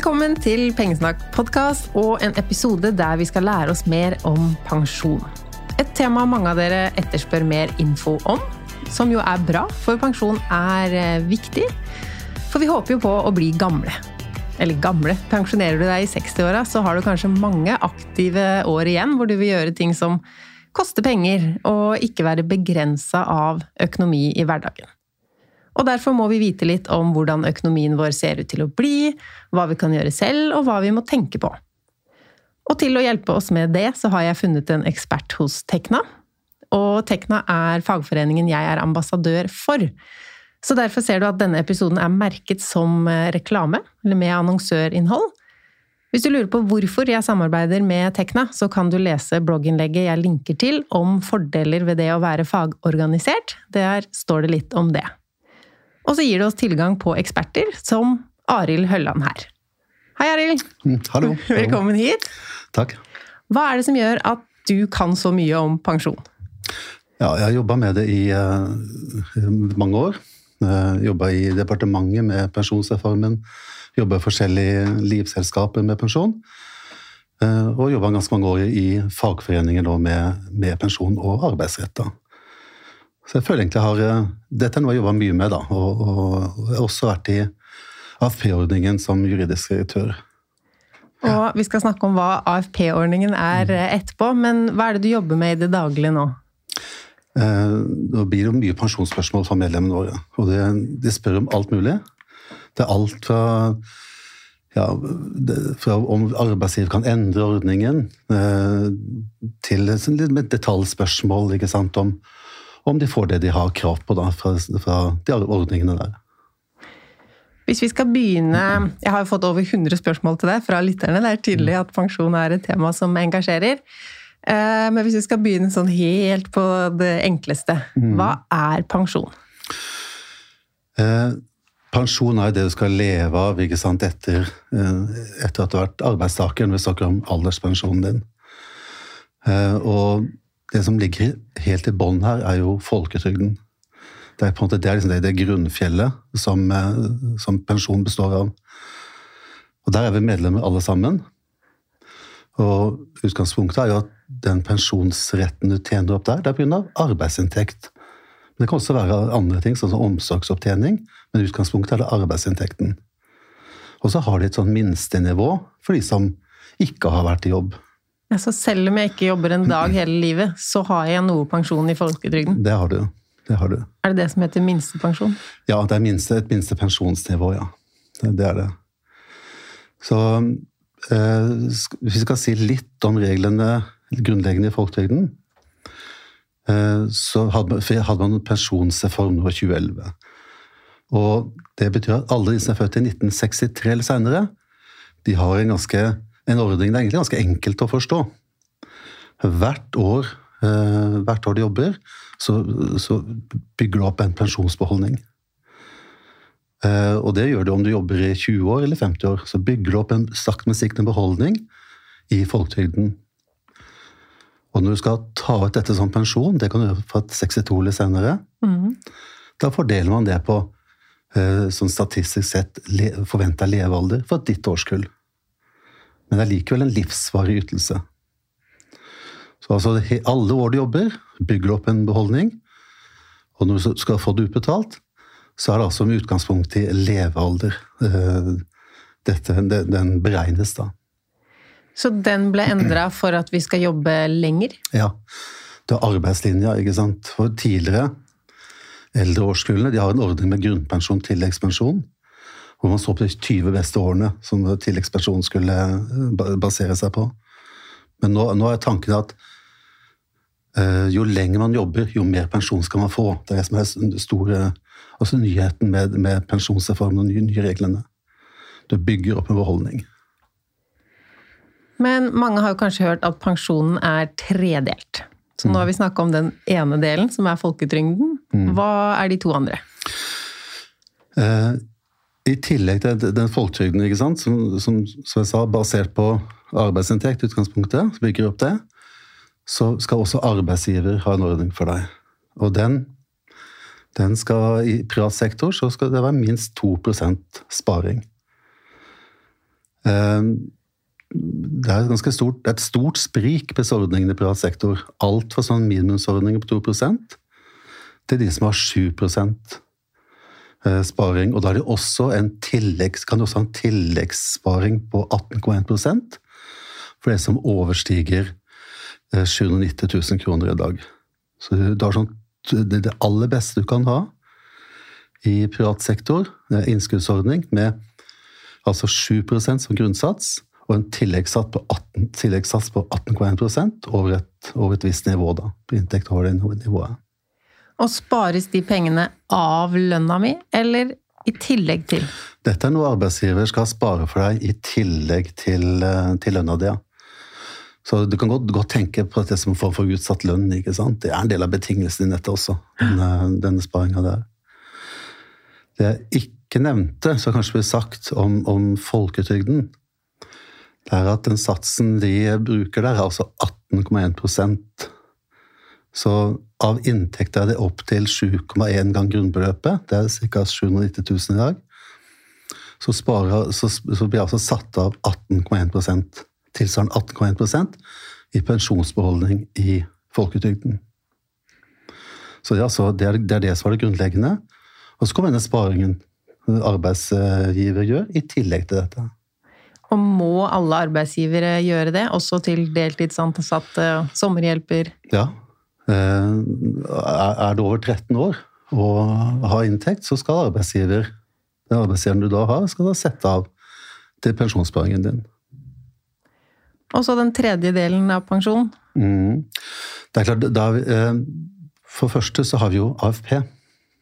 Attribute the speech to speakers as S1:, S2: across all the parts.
S1: Velkommen til Pengesnakk-podkast og en episode der vi skal lære oss mer om pensjon. Et tema mange av dere etterspør mer info om, som jo er bra, for pensjon er eh, viktig. For vi håper jo på å bli gamle. Eller gamle. Pensjonerer du deg i 60-åra, så har du kanskje mange aktive år igjen hvor du vil gjøre ting som koster penger, og ikke være begrensa av økonomi i hverdagen. Og derfor må vi vite litt om hvordan økonomien vår ser ut til å bli, hva vi kan gjøre selv, og hva vi må tenke på. Og til å hjelpe oss med det, så har jeg funnet en ekspert hos Tekna. Og Tekna er fagforeningen jeg er ambassadør for. Så derfor ser du at denne episoden er merket som eh, reklame, eller med annonsørinnhold. Hvis du lurer på hvorfor jeg samarbeider med Tekna, så kan du lese blogginnlegget jeg linker til om fordeler ved det å være fagorganisert. Der står det litt om det. Og så gir det oss tilgang på eksperter, som Arild Hølland her. Hei, Arild.
S2: Mm, hallo.
S1: Velkommen hit.
S2: Takk.
S1: Hva er det som gjør at du kan så mye om pensjon?
S2: Ja, jeg har jobba med det i uh, mange år. Uh, jobba i departementet med pensjonsreformen. Jobba i forskjellige livselskaper med pensjon. Uh, og jobba ganske mange år i fagforeninger med, med pensjon og arbeidsrett. Så jeg føler egentlig jeg har eh, Dette er noe jeg jobba mye med, da. Og, og, jeg har også vært i AFP-ordningen som juridisk direktør.
S1: Og vi skal snakke om hva AFP-ordningen er mm. etterpå, men hva er det du jobber med i det daglige nå?
S2: Eh, nå blir det mye pensjonsspørsmål fra medlemmene våre. Og det, de spør om alt mulig. Det er alt fra, ja, det, fra om arbeidsgiver kan endre ordningen, eh, til litt detaljspørsmål ikke sant, om om de får det de har krav på da, fra, fra de ordningene der.
S1: Hvis vi skal begynne Jeg har jo fått over 100 spørsmål til deg fra lytterne. Det er tydelig at pensjon er et tema som engasjerer. Eh, men hvis vi skal begynne sånn helt på det enkleste. Mm. Hva er pensjon?
S2: Eh, pensjon er det du skal leve av ikke sant, etter, eh, etter at du har vært arbeidstaker, når vi snakker om alderspensjonen din. Eh, og det som ligger helt i bånn her, er jo folketrygden. Det er, på en måte, det, er liksom det, det grunnfjellet som, eh, som, pensjon består av. Og Der er vi medlemmer alle sammen. Og Utgangspunktet er jo at den pensjonsretten du tjener opp der, det er pga. arbeidsinntekt. Men Det kan også være andre ting, sånn som omsorgsopptjening, men utgangspunktet er det arbeidsinntekten. Og så har de et sånn minstenivå for de som ikke har vært i jobb.
S1: Ja, så selv om jeg ikke jobber en dag hele livet, så har jeg noe pensjon i folketrygden?
S2: Det har du. Det har du.
S1: Er det det som heter minstepensjon?
S2: Ja, det er minste, et minste pensjonsnivå, ja. Det, det er det. Så eh, hvis vi skal si litt om reglene grunnleggende i folketrygden, eh, så hadde, hadde man pensjonsreform nå i 2011. Og det betyr at alle de som er født i 1963 eller seinere, de har en ganske en ordning det er egentlig ganske enkelt å forstå. Hvert år, eh, hvert år du jobber, så, så, bygger du opp en pensjonsbeholdning. Eh, og det gjør du om du jobber i 20 år eller 50 år. Så bygger du opp en sakte, men sikkert beholdning i folketrygden. Og når du skal ta ut dette som pensjon, det kan du gjøre fra 62 eller senere, mm. da fordeler man det på eh, sånn statistisk sett forventa levealder for ditt årskull men det er likevel en livsvarig ytelse. Så altså, alle år du jobber, bygger du opp en beholdning, og når du skal få det utbetalt, så er det altså med utgangspunkt i levealder eh, dette, den beregnes, da.
S1: Så den ble endra for at vi skal jobbe lenger?
S2: Ja. Det er arbeidslinja, ikke sant. For tidligere, eldre årskullene, de har en ordning med grunnpensjon, tilleggspensjon hvor man så på de 20 beste årene som tilleggspersonen skulle eh, basere seg på. Men nå, nå er tanken at uh, jo lenger man jobber, jo mer pensjon skal man få. Det er det som er store altså nyheten med, med pensjonsreformen og de nye, nye reglene. Du bygger opp en beholdning.
S1: Men mange har jo kanskje hørt at pensjonen er tredelt. Så nå har vi snakka om den ene delen, som er folketrygden. Mm. Hva er de to andre?
S2: I tillegg til den folketrygden, som, som, som, jeg sa, basert på arbeidsinntekt, utgangspunktet, bygger opp det, så skal også arbeidsgiver ha en ordning for deg. Og den, den skal I privat sektor så skal det være minst 2 sparing. Eh, det er, et stort, det er et stort sprik på ordningene i privat sektor. Alt fra sånn minimumsordninger på 2% til de som har 7 eh, sparing. Og da er det også en tilleggs, kan du også ha en tilleggssparing på 18,1% for det som overstiger 790 000 kroner i dag. Så du har sånn, det, aller beste du kan ha i privat sektor, innskuddsordning med altså 7% som grunnsats og en tilleggssats på 18,1 over, over et visst nivå, da. På inntekt over det nivået.
S1: Og spares de pengene av lønna mi, eller i tillegg til?
S2: Dette er noe arbeidsgiver skal spare for deg i tillegg til, eh, til lønna di. Så du kan godt, godt, tenke på det som får for utsatt lønn. ikke sant? Det er en del av betingelsene i dette også, denne, denne sparinga der. Det jeg ikke nevnte, som kanskje ble sagt om, om folketrygden, det er at den satsen de bruker der, er altså 18,1 Så av inntekta er det opp til 7,1 gang grunnbeløpet. Det er ca. 790 000 i dag. Så, sparer, så, så blir altså satt av 18,1% tilsvarende 18,1% i pensjonsbeholdning i folketrygden. Så det er, altså, det, er, det er det som er det grunnleggende. Og så kommer denne sparingen arbeidsgiver gjør, i tillegg til dette.
S1: Og må alle arbeidsgivere gjøre det, også til deltidsansatte sommerhjelper?
S2: Ja. Eh, er du over 13 år og har inntekt, så skal arbeidsgiver, den arbeidsgiveren du da har, skal da sette av til pensjonssparingen din.
S1: Og så den tredje delen av pensjonen?
S2: Mm. Det er klart, da, eh, For første så har vi jo AFP.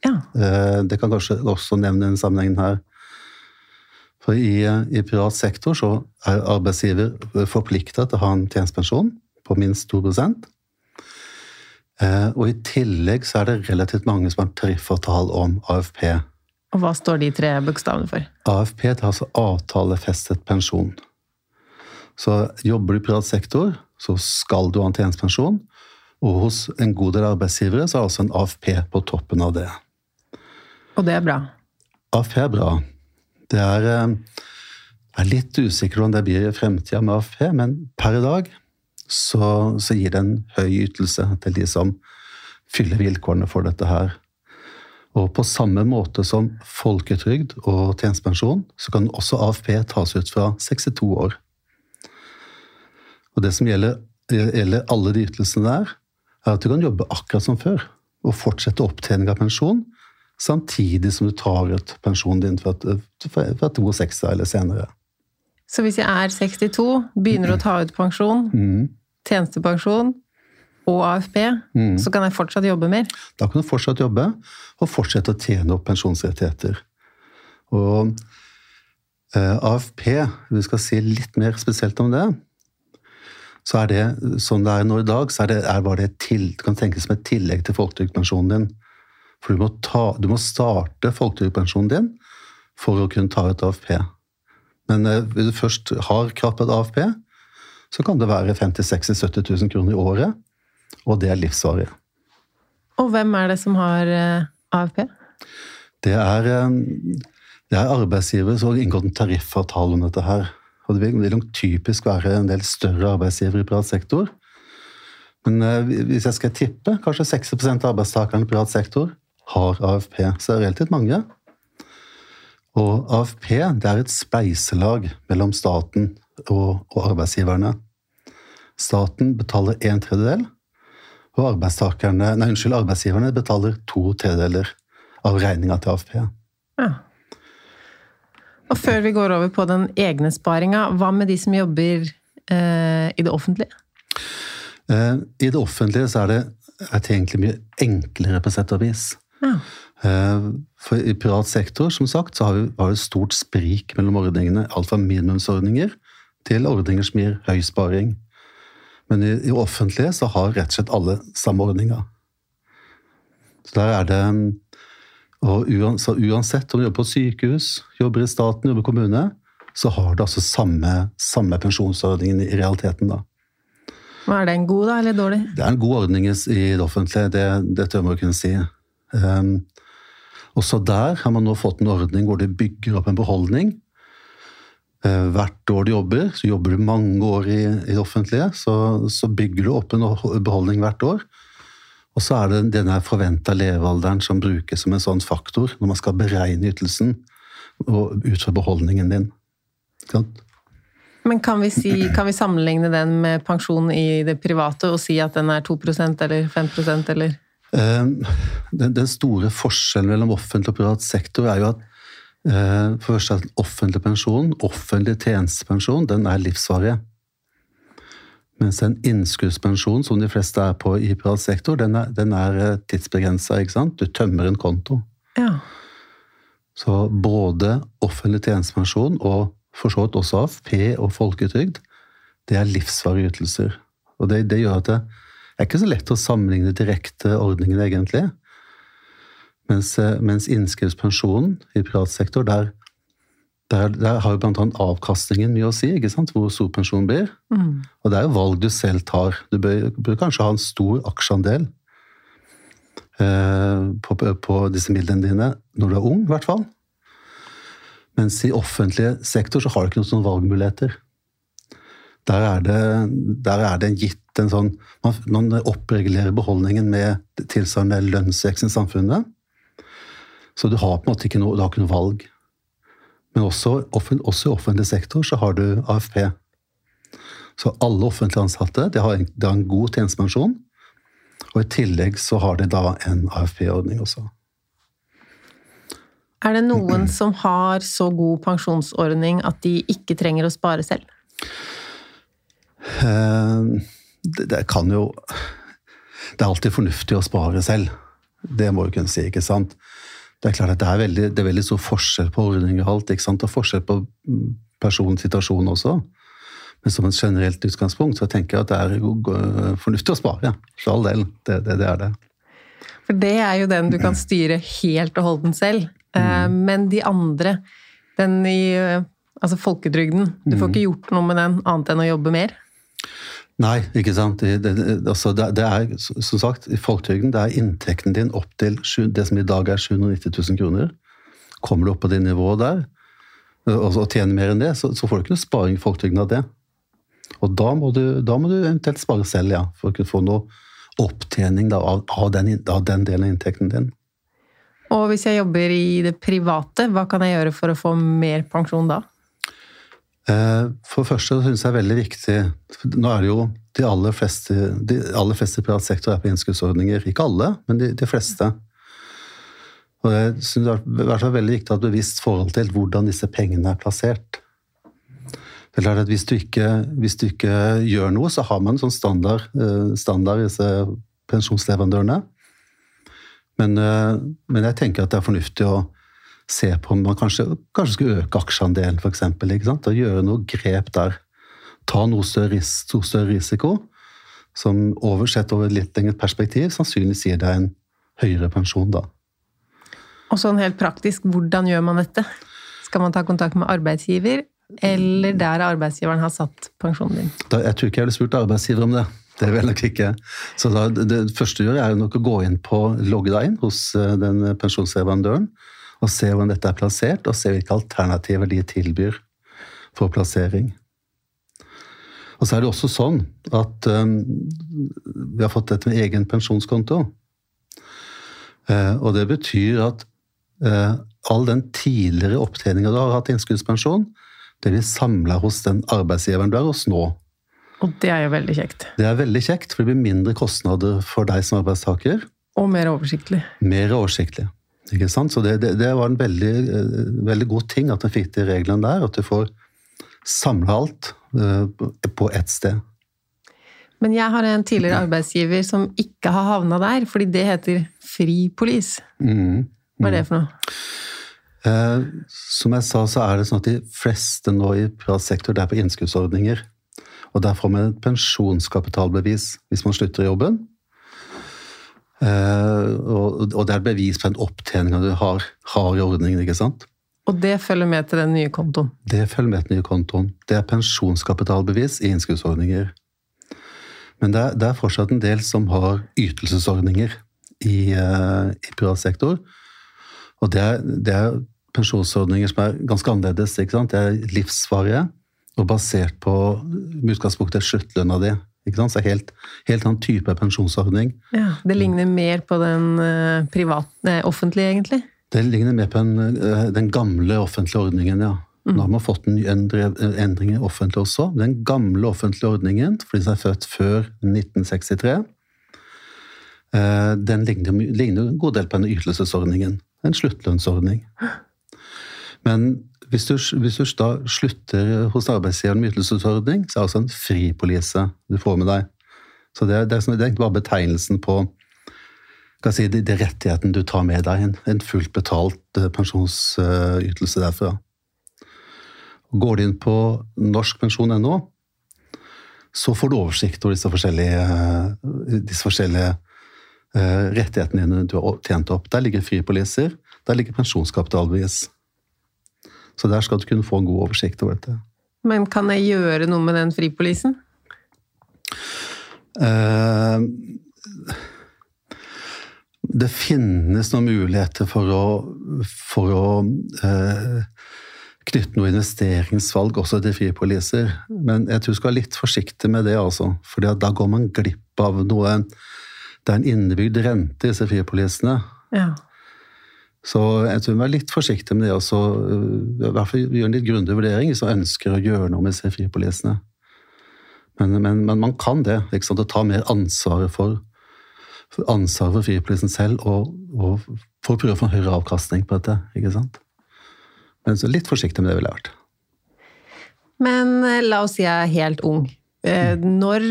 S1: Ja.
S2: Eh, det kan kanskje også nevne den sammenhengen her. For i, i, privat sektor så er arbeidsgiver forplikta til å ha en tjenestepensjon på minst 2 eh, Og i tillegg så er det relativt mange som har tariffavtale om AFP.
S1: Og hva står de tre bokstavene for?
S2: AFP det er altså avtalefestet pensjon. Så jobber du i privat sektor, så skal du ha en tjenestepensjon. Og hos en god del arbeidsgivere så er det altså en AFP på toppen av det.
S1: Og det er bra?
S2: AFP er bra. Det er, eh, er litt usikker om det blir i fremtida med AFP, men per i dag så, så, gir det en høy ytelse til de som fyller vilkårene for dette her. Og på samme måte som folketrygd og tjenestepensjon, så kan også AFP tas ut fra 62 år. Og det som gjelder, gjelder alle de ytelsene der, er at du kan jobbe akkurat som før og fortsette opptjening av pensjon samtidig som du tar ut pensjonen din fra, fra 62 eller senere.
S1: Så hvis jeg er 62, begynner å ta ut pensjon, mm. tjenestepensjon og AFP, mm. så kan jeg fortsatt jobbe mer?
S2: Da kan du fortsatt jobbe, og fortsette å tjene opp pensjonsrettigheter. Og eh, AFP, vi skal si litt mer spesielt om det, så er det sånn det er nå i dag, så er det, er bare det til, kan tenkes som et tillegg til folketrygdpensjonen din. For du må, ta, du må starte folketrygdpensjonen din for å kunne ta ut AFP. Men eh, hvis du først har krappet AFP, så kan det være 50 60 70 000 kroner i året, og det er livsvarig.
S1: Og hvem er det som har eh, AFP?
S2: Det er, eh, det er arbeidsgivere som har inngått en tariffavtale om dette her. Og det vil nok typisk være en del større arbeidsgivere i privat sektor. Men hvis jeg skal tippe, kanskje 60% av arbeidstakerne i privat sektor har AFP. Så det er relativt mange. Og AFP det er et spleiselag mellom staten og, og arbeidsgiverne. Staten betaler en tredjedel, og nei, unnskyld, arbeidsgiverne betaler to tredjedeler av regninga til AFP. Ja.
S1: Og før vi går over på den egne sparinga, hva med de som jobber eh, i det offentlige?
S2: Eh, I det offentlige så er det, er det egentlig mye enklere på sett og vis. Ja. Eh, for I privat sektor som sagt, så har vi, har et stort sprik mellom ordningene. Alt fra minimumsordninger til ordninger som gir høy sparing. Men i, i offentlige så har rett og slett alle samme ordninga. Så der er det og uansett om du jobber på sykehus, jobber i staten, jobber i kommune, så har du altså samme, samme pensjonsordningen i realiteten, da.
S1: Er det en god da, eller dårlig?
S2: Det er en god ordning i det offentlige, det, det tør man kunne si. Um, også der har man nå fått en ordning hvor de bygger opp en beholdning eh, hvert år du jobber, så jobber du mange år i, i det offentlige, så, så, bygger du opp en beholdning hvert år. Og så er det denne forventa levealderen som brukes som en sånn faktor når man skal beregne ytelsen ut fra beholdningen din.
S1: Men kan vi, si, kan vi, sammenligne den med pensjon i det private og si at den er 2% eller 5% eller?
S2: Ehm, den, store forskjellen mellom offentlig og privat sektor er jo at eh, for første at offentlig pensjon, offentlig tjenestepensjon, den er livsvarig. Mens en innskuddspensjon, som de fleste er på i privat sektor, den er, den er eh, tidsbegrensa. Du tømmer en konto.
S1: Ja.
S2: Så både offentlig tjenestepensjon og for så vidt også AFP og folketrygd, det er livsvarige ytelser. Og det, det, gjør at det er ikke så lett å sammenligne direkte ordningene, egentlig. Mens, eh, mens innskuddspensjonen i privat sektor, der, der, der har jo bl.a. avkastningen mye å si, ikke sant? hvor stor pensjonen blir. Mm. Og det er jo valg du selv tar. Du bør, bør kanskje ha en stor aksjeandel eh, på, på, disse midlene dine når du er ung, i hvert fall. Mens i offentlig sektor så har du ikke noen sånne valgmuligheter. Der er det, der er det gitt en sånn man, man, oppregulerer beholdningen med tilsvarende lønnsveksten i samfunnet. Så du har på en måte ikke noe, du har ikke noe valg. Men også, også, i offentlig sektor så har du AFP. Så alle offentlig ansatte de har, en, de har en god tjenestepensjon. Og i tillegg så har de da en AFP-ordning også.
S1: Er det noen som har så god pensjonsordning at de ikke trenger å spare selv?
S2: Eh, det, kan jo Det er alltid fornuftig å spare selv. Det må du kunne si, ikke sant? Det er klart at det er veldig, det er veldig stor forskjell på ordninger og alt, ikke sant? og forskjell på personens situasjon også. Men som et generelt utgangspunkt så tenker jeg at det er fornuftig å spare. For all del. Det, det, det er det.
S1: For det er jo den du kan styre helt og holdent selv. Eh, mm. Men de andre, den i eh, Altså folketrygden. Du får mm. ikke gjort noe med den annet enn å jobbe mer?
S2: Nei, ikke sant. Det, det, altså det, det er som sagt, i folketrygden det er inntekten din opp til det som i dag er 790 000 kroner. Kommer du opp på det nivået der og, og tjener mer enn det, så, så får du ikke noe sparing i folketrygden av det. Og da må, du, da må du eventuelt spare selv, ja, for å kunne få noe opptjening da, av, av, den, av den delen av inntekten din.
S1: Og hvis jeg jobber i det private, hva kan jeg gjøre for å få mer pensjon da?
S2: Eh, for det første syns jeg er veldig viktig Nå er det jo de aller fleste, de aller fleste privat sektor er på innskuddsordninger. Ikke alle, men de, de fleste. Og jeg synes det er veldig viktig å ha et bevisst forhold til hvordan disse pengene er plassert. Det at hvis du, ikke, hvis du ikke gjør noe, så har man sånn standard, eh, standard disse pensjonsleverandørene. Men, eh, men, jeg tenker at det er fornuftig å se på om man kanskje, kanskje skulle øke aksjeandelen, f.eks. Og gjøre noe grep der. Ta noe større, større risiko, som oversett over et litt lengre perspektiv sannsynligvis gir deg en høyere pensjon da.
S1: Og sånn helt praktisk, hvordan gjør man dette? Skal man ta kontakt med arbeidsgiver, eller der arbeidsgiveren har satt pensjonen din?
S2: Da, jeg tror ikke jeg ville spurt arbeidsgiver om det. Det vil jeg nok ikke. Så da, det første du gjør, er nok å gå inn på logge deg inn hos eh, den pensjonsleverandøren og se hvordan dette er plassert, og se hvilke alternativer de tilbyr for plassering. Og så er det også sånn at um, vi har fått dette med egen pensjonskonto. Uh, og det betyr at uh, all den tidligere opptjeninga du har hatt i innskuddspensjon, det blir samla hos den arbeidsgiveren du er hos nå.
S1: Og det er jo veldig kjekt.
S2: Det er veldig kjekt, for det blir mindre kostnader for deg som arbeidstaker.
S1: Og mer oversiktlig.
S2: Mer oversiktlig. Ikke sant? Så det, det, det var en veldig, eh, veldig, god ting at en fikk de reglene der. At du får samla alt uh, på ett sted.
S1: Men jeg har en tidligere arbeidsgiver som ikke har havna der, fordi det heter fripolis. Mm, Hva er det for noe?
S2: Eh, som jeg sa, så er det sånn at de fleste nå i privat sektor det er på innskuddsordninger. Og der får man et pensjonskapitalbevis hvis man slutter i jobben. Eh, og det er bevis på den opptjeninga du har, har i ordningen. ikke sant?
S1: Og det følger med til den nye kontoen?
S2: Det følger med til den nye kontoen. Det er pensjonskapitalbevis i innskuddsordninger. Men det er, det er, fortsatt en del som har ytelsesordninger i, uh, i privat sektor. Og det er, det er pensjonsordninger som er ganske annerledes. ikke sant? De er livsvarige og basert på med utgangspunkt sluttlønna di. Ikke sant? Så helt, helt annen type pensjonsordning.
S1: Ja, Det ligner mer på den uh, privat, eh, offentlige, egentlig?
S2: Det ligner mer på en, uh, den gamle offentlige ordningen, ja. Mm. Nå har man fått en endring i offentlig også. Den gamle offentlige ordningen for de som er født før 1963, uh, den ligner, ligner, en god del på den ytelsesordningen. En sluttlønnsordning. Men hvis du, hvis du, da slutter hos arbeidsgiveren med ytelsesordning, så er det altså en fripolise du får med deg. Så det, er, det er, egentlig bare betegnelsen på si, de, de rettighetene du tar med deg. En, en fullt betalt uh, pensjonsytelse derfra. Går du inn på norskpensjon.no, så får du oversikt over disse forskjellige, uh, disse forskjellige uh, rettighetene dine du har tjent opp. Der ligger fripoliser, der ligger pensjonskapitalbevis. Så der skal du kunne få en god oversikt over dette.
S1: Men kan jeg gjøre noe med den fripolisen? Uh,
S2: det finnes noen muligheter for å, for å uh, knytte noe investeringsvalg også til fripoliser. Men jeg tror du skal være litt forsiktig med det, altså. For da går man glipp av noe Det er en innebygd rente i disse fripolisene. Ja. Så jeg tror vi er litt forsiktige med det også. Øh, I hvert fall gjøre en litt grundig vurdering hvis man ønsker å gjøre noe med CFI-polisene. Men, men, men, man kan det. ikke sant? Å ta mer ansvaret for, for ansvaret for fripolisen selv, og, og, for å prøve å få en høyere avkastning på dette. ikke sant? Men så litt forsiktig med det ville jeg vært.
S1: Men øh, la oss si jeg er helt ung. Eh, når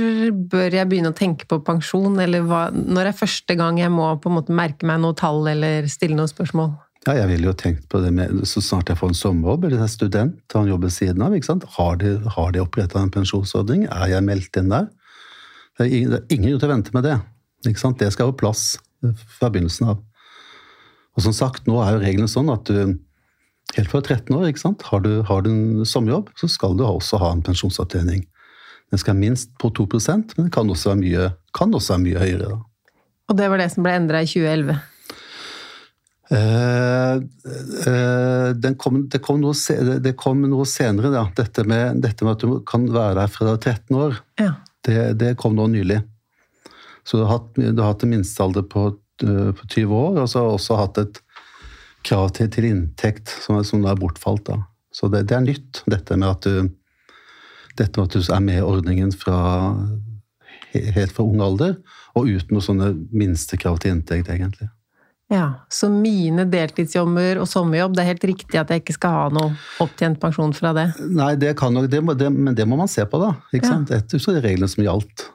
S1: bør jeg begynne å tenke på pensjon, eller hva, når er første gang jeg må på en måte merke meg noe tall eller stille noen spørsmål?
S2: Ja, jeg ville jo tenkt på det med så snart jeg får en sommerjobb eller er student, har en jobb ved siden av. ikke sant? Har de, har de oppretta en pensjonsordning? Er jeg meldt inn der? Det er ingen, det er ingen grunn til å vente med det. ikke sant? Det skal ha plass fra begynnelsen av. Og som sagt, nå er jo reglene sånn at du helt fra 13 år, ikke sant? Har du, har du en sommerjobb, så skal du også ha en pensjonsopptjening. Den skal minst på 2% men den kan også være mye, også være mye høyere. Da.
S1: Og det var det som ble endra i 2011?
S2: Eh, eh, kom, det, kom noe, det, kom noe, senere, da. Dette med, dette med, at du kan være der fra du er 13 år. Ja. Det, det, kom nå nylig. Så du har hatt, du har hatt en minstealder på, eh, på 20 år, og så har du også hatt et krav til, til inntekt som, som er bortfalt. Da. Så det, det, er nytt, dette med at du dette at du er med i ordningen fra, helt fra ung alder, og uten noen sånne minstekrav til inntekt, egentlig.
S1: Ja, Så mine deltidsjobber og sommerjobb, det er helt riktig at jeg ikke skal ha noe opptjent pensjon fra det?
S2: Nei, det kan nok, det, det, men det må man se på, da. ikke ja. sant? Etter de reglene som gjaldt.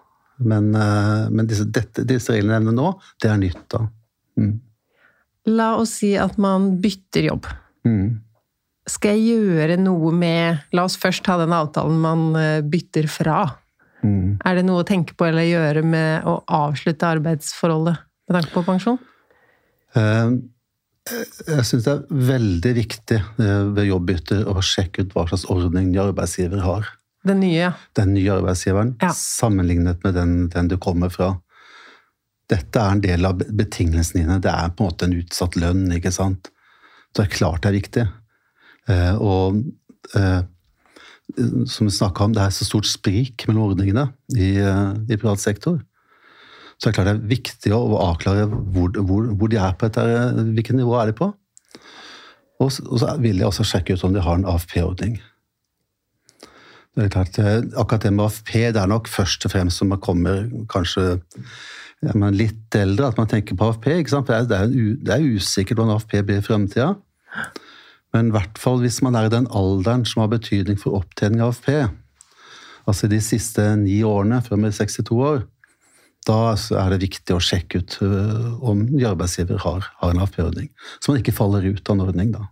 S2: Men, eh, men disse, dette, disse, reglene jeg nevner nå, det er nytt, da. Mm.
S1: La oss si at man bytter jobb. Mm. Skal jeg gjøre noe med La oss først ha den avtalen man eh, bytter fra. Mm. Er det noe å tenke på eller gjøre med å avslutte arbeidsforholdet med tanke på pensjon?
S2: Uh, jeg syns det er veldig viktig uh, ved jobbbytter å sjekke ut hva slags ordning ny arbeidsgiver har.
S1: Den nye?
S2: Den nye arbeidsgiveren, ja. sammenlignet med den, den, du kommer fra. Dette er en del av betingelsene dine. Det er på en måte en utsatt lønn, ikke sant. Så det er klart det er viktig. Eh, og eh, som vi snakka om, det er så stort sprik mellom ordningene i, eh, i privat sektor. Så det er klart det er viktig å avklare hvor, hvor, hvor de er på dette, hvilket nivå er de på. Og, og så vil jeg også sjekke ut om de har en AFP-ordning. Det er klart, Akkurat det med AFP det er nok først og fremst som man kommer kanskje ja, man litt eldre, at man tenker på AFP. ikke sant? Det er, det er usikkert hvordan AFP blir i fremtida. Men i hvert fall hvis man er i den alderen som har betydning for opptjening av AFP, altså de siste ni årene, man er 62 år, da er det viktig å sjekke ut øh, om ny arbeidsgiver har, har en AFP-ordning. Så man ikke faller ut av en ordning, da.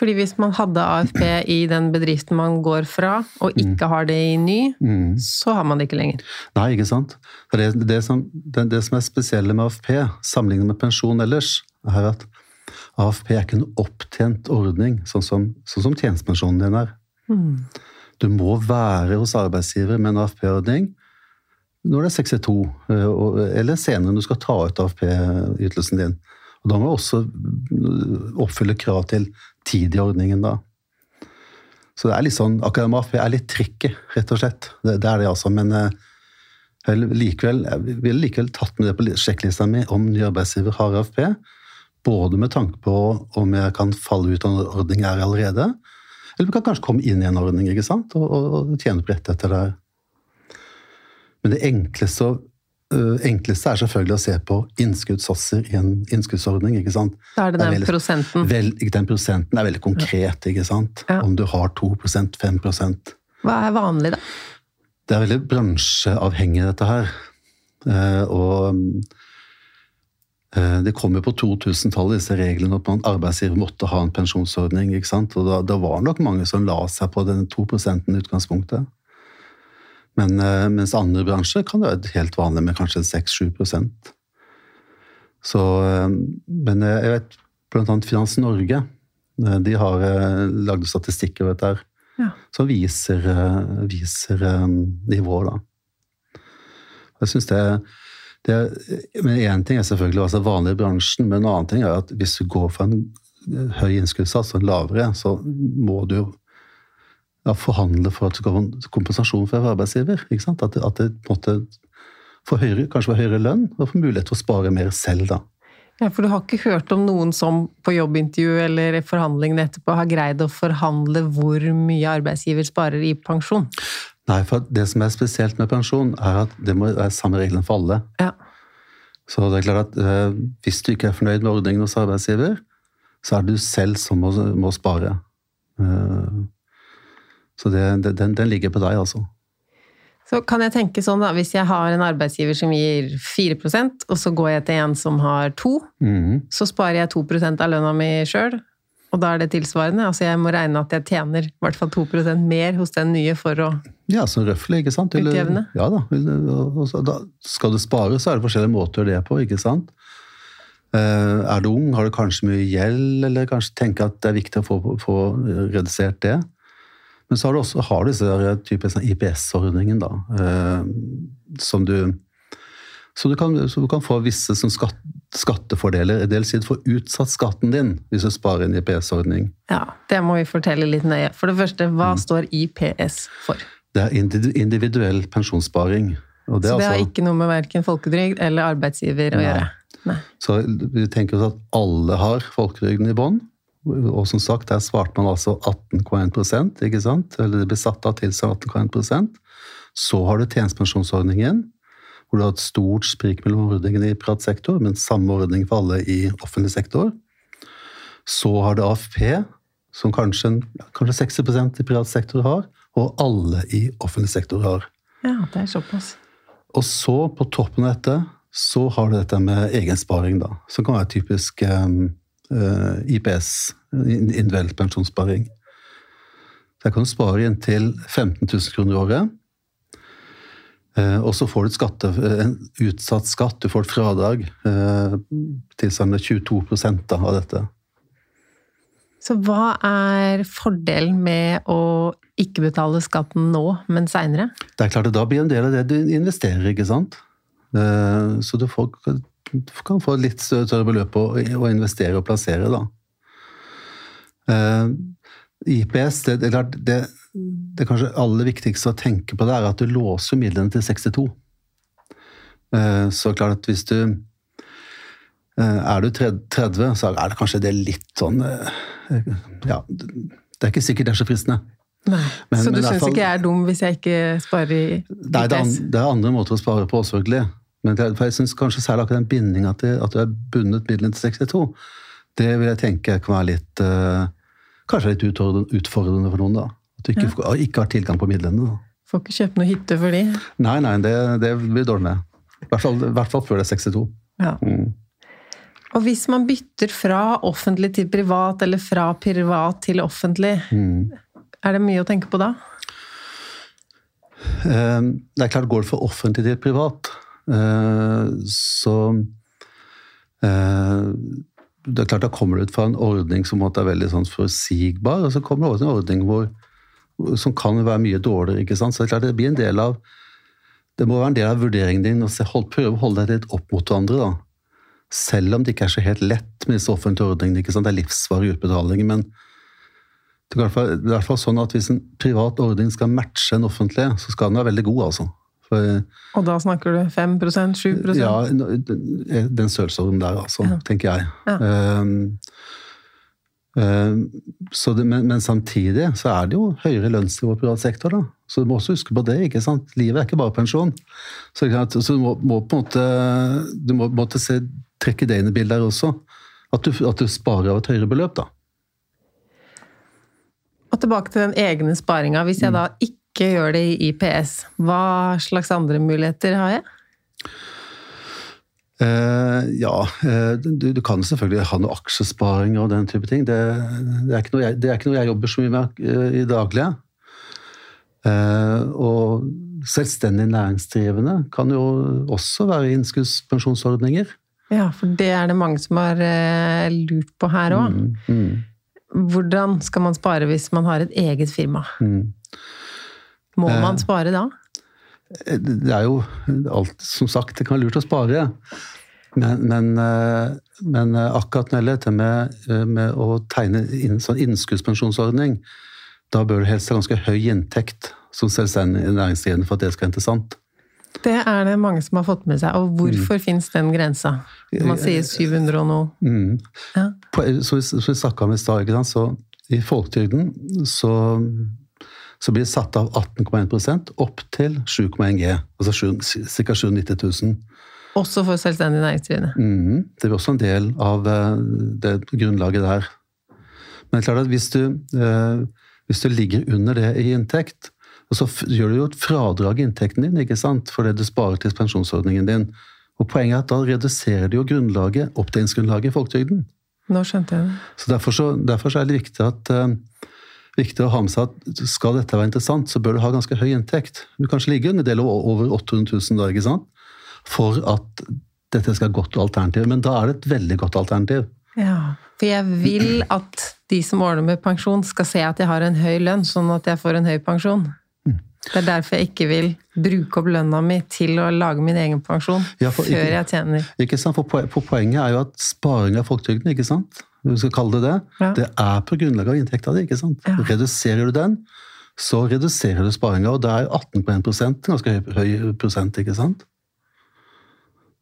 S1: Fordi hvis man hadde AFP i den bedriften man går fra, og ikke mm. har det i ny, mm. så har man det ikke lenger.
S2: Nei, ikke sant. Det, det, som, det, det som er spesielle med AFP, sammenlignet med pensjon ellers, er at AFP er ikke en opptjent ordning, sånn som, sånn som tjenestepensjonen din er. Mm. Du må være hos arbeidsgiver med en AFP-ordning når det er 62, eh, eller senere når du skal ta ut AFP-ytelsen din. Og da må du også oppfylle krav til tid i ordningen, da. Så det er litt sånn, akkurat med AFP er litt tricky, rett og slett. Det, det er det, altså. Men eh, jeg likevel, jeg ville likevel tatt med det på sjekklista mi om ny arbeidsgiver har AFP. Både med tanke på om jeg kan falle ut av en ordning jeg er allerede, eller vi kan kanskje komme inn i en ordning ikke sant? og, og, og tjene på rettigheter der. Men det enkleste, uh, enkleste, er selvfølgelig å se på innskuddssatser i en innskuddsordning. ikke sant?
S1: Da er det den
S2: veldig,
S1: prosenten.
S2: Vel, den prosenten er veldig konkret, ikke sant?
S1: Ja.
S2: Om du har 2% 5%
S1: Hva er vanlig, da?
S2: Det er veldig bransjeavhengig, dette her. Eh, og det kom jo på 2000-tallet, disse reglene at man arbeidsgiver måtte ha en pensjonsordning. ikke sant? Og da, da var nok mange som la seg på den 2 i utgangspunktet. Men eh, mens andre bransjer kan det være helt vanlig med kanskje 6-7% Så eh, Men eh, jeg vet annet Finans Norge. eh, De har eh, lagd statistikk over dette her
S1: Ja.
S2: som viser, eh, viser eh, nivået, da. Jeg synes det, det Men én ting er selvfølgelig altså vanlig i bransjen, men en annen ting er at hvis du går for en eh, høy innskuddssats og en lavere, så må du jo ja, forhandle for at du skal få kompensasjon fra arbeidsgiver. ikke sant? At at det på en høyere, kanskje får høyere lønn og får mulighet til å spare mer selv, da.
S1: Ja, For du har ikke hørt om noen som på jobbintervju eller forhandlingene etterpå har greid å forhandle hvor mye arbeidsgiver sparer i pensjon?
S2: Nei, for det som er spesielt med pensjon, er at det må være samme reglene for alle.
S1: Ja.
S2: Så det er klart at eh, hvis du ikke er fornøyd med ordningen hos arbeidsgiver, så er det du selv som må, må spare. Eh, så det, det, den, den ligger på deg, altså.
S1: Så kan jeg tenke sånn da, hvis jeg har en arbeidsgiver som gir 4% og så går jeg til en som har 2
S2: Mhm.
S1: så sparer jeg 2% av lønna mi sjøl. Og da er det tilsvarende. Altså jeg må regne at jeg tjener i hvert fall 2 mer hos den nye for å
S2: Ja, sånn røffelig, ikke sant?
S1: Utjevne.
S2: Ja da. Da skal du spare, så er det forskjellige måter å gjøre det på, ikke sant? Eh, er du ung, har du kanskje mye gjeld, eller kanskje tenker at det er viktig å få, få redusert det. Men så har du også har du disse sånn IPS-ordningen, da, eh, som du så du, kan, så du kan få visse sånn skatt, skattefordeler. En del si du får utsatt skatten din hvis du sparer en IPS-ordning.
S1: Ja, det må vi fortelle litt nøye. For det første, hva
S2: Mm.
S1: står IPS for?
S2: Det er individuell pensjonssparing. Og
S1: Så det har
S2: altså-
S1: ikke noe med verken folketrygd eller arbeidsgiver å gjøre? Nei.
S2: Så vi tenker oss at alle har folketrygden i bånn. Og som sagt, der svarte man altså 18,1% ikke sant? Eller det blir satt av tilsvarende 18,1 Så har du tjenestepensjonsordningen, hvor du har et stort sprik mellom ordningene i privat sektor, men samme ordning for alle i offentlig sektor. Så har du AFP, som kanskje, kanskje 60% i privat sektor har, og alle i offentlig sektor har.
S1: Ja, det er såpass.
S2: Og så, på toppen av dette, så har du dette med egensparing, da. Som kan være typisk um, uh, IPS, in- individuell pensjonssparing. Der kan du spare inntil 15 000 kroner i året. Eh, og så får du et skatte, en utsatt skatt, du får et fradrag eh, tilsvarende 22 da, av dette.
S1: Så hva er fordelen med å ikke betale skatten nå, men seinere?
S2: Det er klart at da blir en del av det du investerer, ikke sant? Eh, Så du, får, du kan få litt større beløp å, å investere og plassere, da. Eh, IPS, det, det, er klart, det, det kanskje aller viktigste å tenke på det, er at du låser midlene til 62. Eh, Så klart at hvis du eh, Er du 30, så er det kanskje det litt sånn eh, Ja, det er ikke sikkert det er så fristende.
S1: Nei.
S2: Men-
S1: så du syns ikke jeg er dum hvis jeg ikke sparer i
S2: Nei, det er,
S1: IPS?
S2: det er andre måter å spare på, selvfølgelig. Men det, for jeg synes kanskje særlig akkurat den bindinga til at du er bundet midlene til 62, det vil jeg tenke kan være litt Kanskje litt utfordrende for noen, da. At du ikke, ja. ikke har tilgang på midlene.
S1: Får ikke kjøpt noe hytte for de.
S2: Nei, nei, det, det blir dårlig med. I hvert fall, hvert fall før det er 62.
S1: Ja.
S2: Mm.
S1: Og hvis man bytter fra offentlig til privat, eller fra privat til offentlig,
S2: Mm.
S1: er det mye å tenke på da?
S2: Eh, Det er klart, går det fra offentlig til privat, eh, så eh, det er klart, Da kommer du ut fra en ordning som er veldig sånn forutsigbar, og så kommer det også en ordning hvor, som kan være mye dårligere. ikke sant? Så det er klart det blir en del av det må være en del av vurderingen din å prøve å holde deg litt opp mot hverandre. da. Selv om det ikke er så helt lett med disse offentlige ordningene. ikke sant? Det er livsvarige utbetalinger. Men det er i hvert fall- i hvert fall sånn at hvis en privat ordning skal matche en offentlig, så skal den være veldig god, altså. For,
S1: Og da snakker du 5% 7%
S2: ja, den størrelsesorden der, altså,
S1: Ja.
S2: tenker jeg.
S1: Ja.
S2: Um, det, men, men samtidig så er det jo høyere lønnsnivå i privat sektor, da. Så du må også huske på det. ikke sant? Livet er ikke bare pensjon. Så, så du må, må på en måte du må måtte se, trekke det inn i bildet her også. At du, at du sparer av et høyere beløp, da.
S1: Og tilbake til den egne sparinga. Hvis jeg da ikke gjør det i IPS, hva slags andre muligheter har jeg?
S2: Eh, ja, eh, du, du kan selvfølgelig ha noe aksjesparing og den type ting. Det, det, er, ikke jeg, det er ikke noe jeg jobber så mye med uh, i daglige. Uh, og selvstendig næringsdrivende kan jo også være innskuddspensjonsordninger.
S1: Ja, for det er det mange som har lurt på her òg.
S2: Mm, mm,
S1: Hvordan skal man spare hvis man har et eget firma?
S2: mm.
S1: Må man spare da?
S2: Det er jo alt, som sagt, det kan være lurt å spare. Men, men, eh, men eh, akkurat når det gjelder dette med, eh, med å tegne inn sånn innskuddspensjonsordning, da bør du helst ha ganske høy inntekt som selvstendig næringsdrivende for at det skal være interessant.
S1: Det er det mange som har fått med seg. Og hvorfor
S2: Mm.
S1: fins den grensa? Man sier 700 og noe.
S2: Mm.
S1: Ja.
S2: Som vi snakka om i stad, så i folketrygden så, så blir det satt av 18,1% opp til 7,1 G, altså ca. 790 000.
S1: Også for selvstendig næringsdrivende.
S2: Mm, Det blir også en del av eh, det grunnlaget der. Men det er klart at hvis du, eh, hvis du ligger under det i inntekt, og så gjør du jo et fradrag i inntekten din ikke sant, for det du sparer til pensjonsordningen din. Og Poenget er at da reduserer du jo grunnlaget, opptjeningsgrunnlaget i folketrygden.
S1: Nå skjønte jeg det.
S2: Så Derfor, så, derfor så er det viktig, at, eh, viktig å ha med seg at skal dette være interessant, så bør du ha ganske høy inntekt. Du kanskje ligger en del over 800 000 da, ikke sant? for at dette skal være et godt alternativ. Men da er det et veldig godt alternativ.
S1: Ja, for jeg vil at de som ordner med pensjon, skal se at jeg har en høy lønn, sånn at jeg får en høy pensjon.
S2: Mm.
S1: Det er derfor jeg ikke vil bruke opp lønna mi til å lage min egen pensjon
S2: Ja, for
S1: før
S2: ikke-
S1: jeg tjener.
S2: Ikke sant? For, for Poenget er jo at sparing av folketrygden, ikke sant? Vi skal kalle det det,
S1: Ja.
S2: det er på grunnlag av inntekta di. ikke sant?
S1: Ja.
S2: Reduserer du den, så reduserer du sparinga, og det er 18 på 1 ganske høy, høy prosent. ikke sant?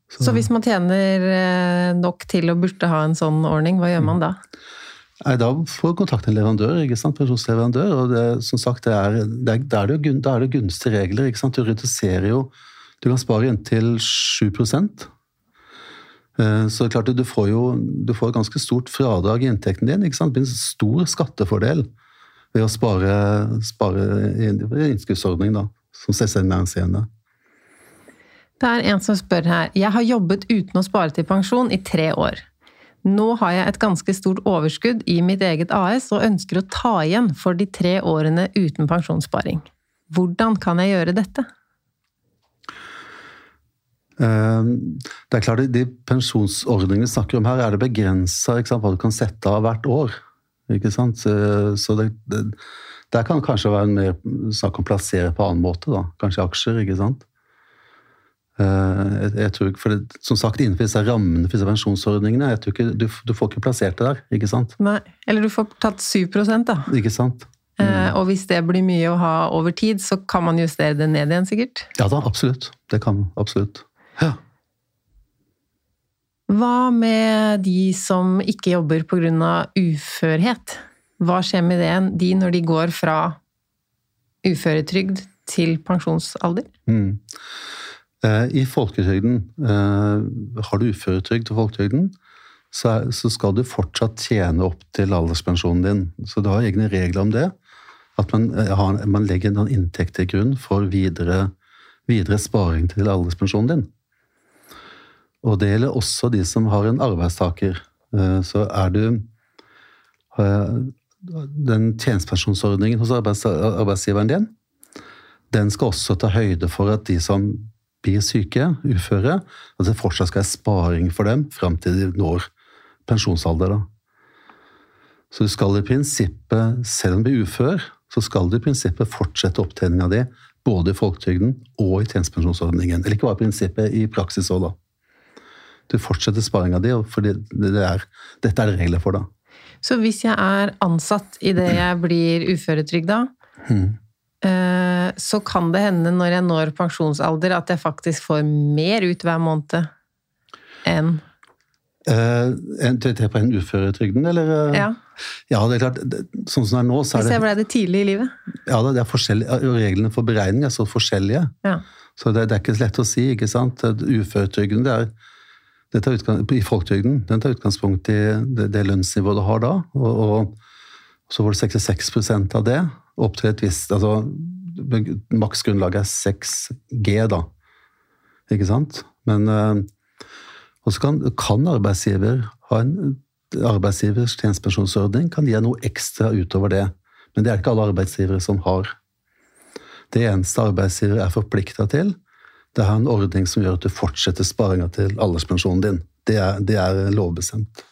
S1: Så hvis man tjener eh, nok til å burde ha en sånn ordning, hva gjør man da?
S2: Nei, Da får du kontakt med en leverandør, ikke sant? pensjonsleverandør. og det, som sagt, det er, det er, da, er det er gunstige regler. ikke sant? Du reduserer jo Du kan spare inntil 7 Eh, Så det er klart du får jo du får ganske stort fradrag i inntekten din. ikke sant? Det blir en stor skattefordel ved å spare, spare i innskuddsordning da, som selvstendig næringsdrivende.
S1: Det er en som spør her. Jeg har jobbet uten å spare til pensjon i tre år. Nå har jeg et ganske stort overskudd i mitt eget AS og ønsker å ta igjen for de tre årene uten pensjonssparing. Hvordan kan jeg gjøre dette?
S2: Eh, Det er klart, De pensjonsordningene vi snakker om her, er det begrensa hva du kan sette av hvert år. ikke sant? Så det, det, der kan kanskje være mer snakk om å plassere på annen måte. da. Kanskje aksjer. ikke sant? Eh, Jeg, jeg tror for det, Som sagt, innenfor disse rammene for disse pensjonsordningene, jeg tror ikke, du, du får ikke plassert det der. ikke sant?
S1: Nei, eller du får tatt 7% da.
S2: Ikke sant?
S1: Eh, Og hvis det blir mye å ha over tid, så kan man justere det ned igjen, sikkert.
S2: Ja da, absolutt. Det kan man. Absolutt. Ja.
S1: Hva med de som ikke jobber pga. uførhet? Hva skjer med de når de går fra uføretrygd til pensjonsalder?
S2: Mm. Eh, I folketrygden, eh, har du uføretrygd til folketrygden, så, skal du fortsatt tjene opp til alderspensjonen din. Så du har egne regler om det. At man, eh, har, man legger en inntekt til grunn for videre, videre sparing til alderspensjonen din. Og det gjelder også de som har en arbeidstaker. Eh, Så er du Den tjenestepensjonsordningen hos arbeidsgiveren din, den skal også ta høyde for at de som blir syke, uføre, at det fortsatt skal være sparing for dem fram til de når pensjonsalder. Da. Så du skal i prinsippet, selv om du blir ufør, så skal du i prinsippet fortsette opptjeninga di både i folketrygden og i tjenestepensjonsordningen. Eller ikke bare i prinsippet, i praksis òg, da. Du fortsetter sparinga di, for det er, dette er det regler for, da.
S1: Så hvis jeg er ansatt idet jeg blir uføretrygda,
S2: Mm.
S1: eh, så kan det hende når jeg når pensjonsalder at jeg faktisk får mer ut hver måned enn
S2: tenker på en uføretrygden, eller? eh?
S1: Ja.
S2: Ja, det er klart. Sånn som det er nå, så
S1: Hvis
S2: er
S1: jeg ble det tidlig i livet.
S2: ja, det er forskjellige, reglene for beregning er så forskjellige.
S1: Ja.
S2: Så det, det er ikke så lett å si, ikke sant. Uføretrygden, det er det i folketrygden, den tar utgangspunkt i det, det lønnsnivået du har da. Og, og så får du 66% av det, opp til et visst altså, Maksgrunnlaget er 6G, da. Ikke sant? Men eh, Og så kan, kan arbeidsgiver ha en arbeidsgivers tjenestepensjonsordning kan gi noe ekstra utover det. Men det er ikke alle arbeidsgivere som har. Det eneste arbeidsgiver er forplikta til, det er en ordning som gjør at du fortsetter sparinga til alderspensjonen din. Det er, det er lovbestemt.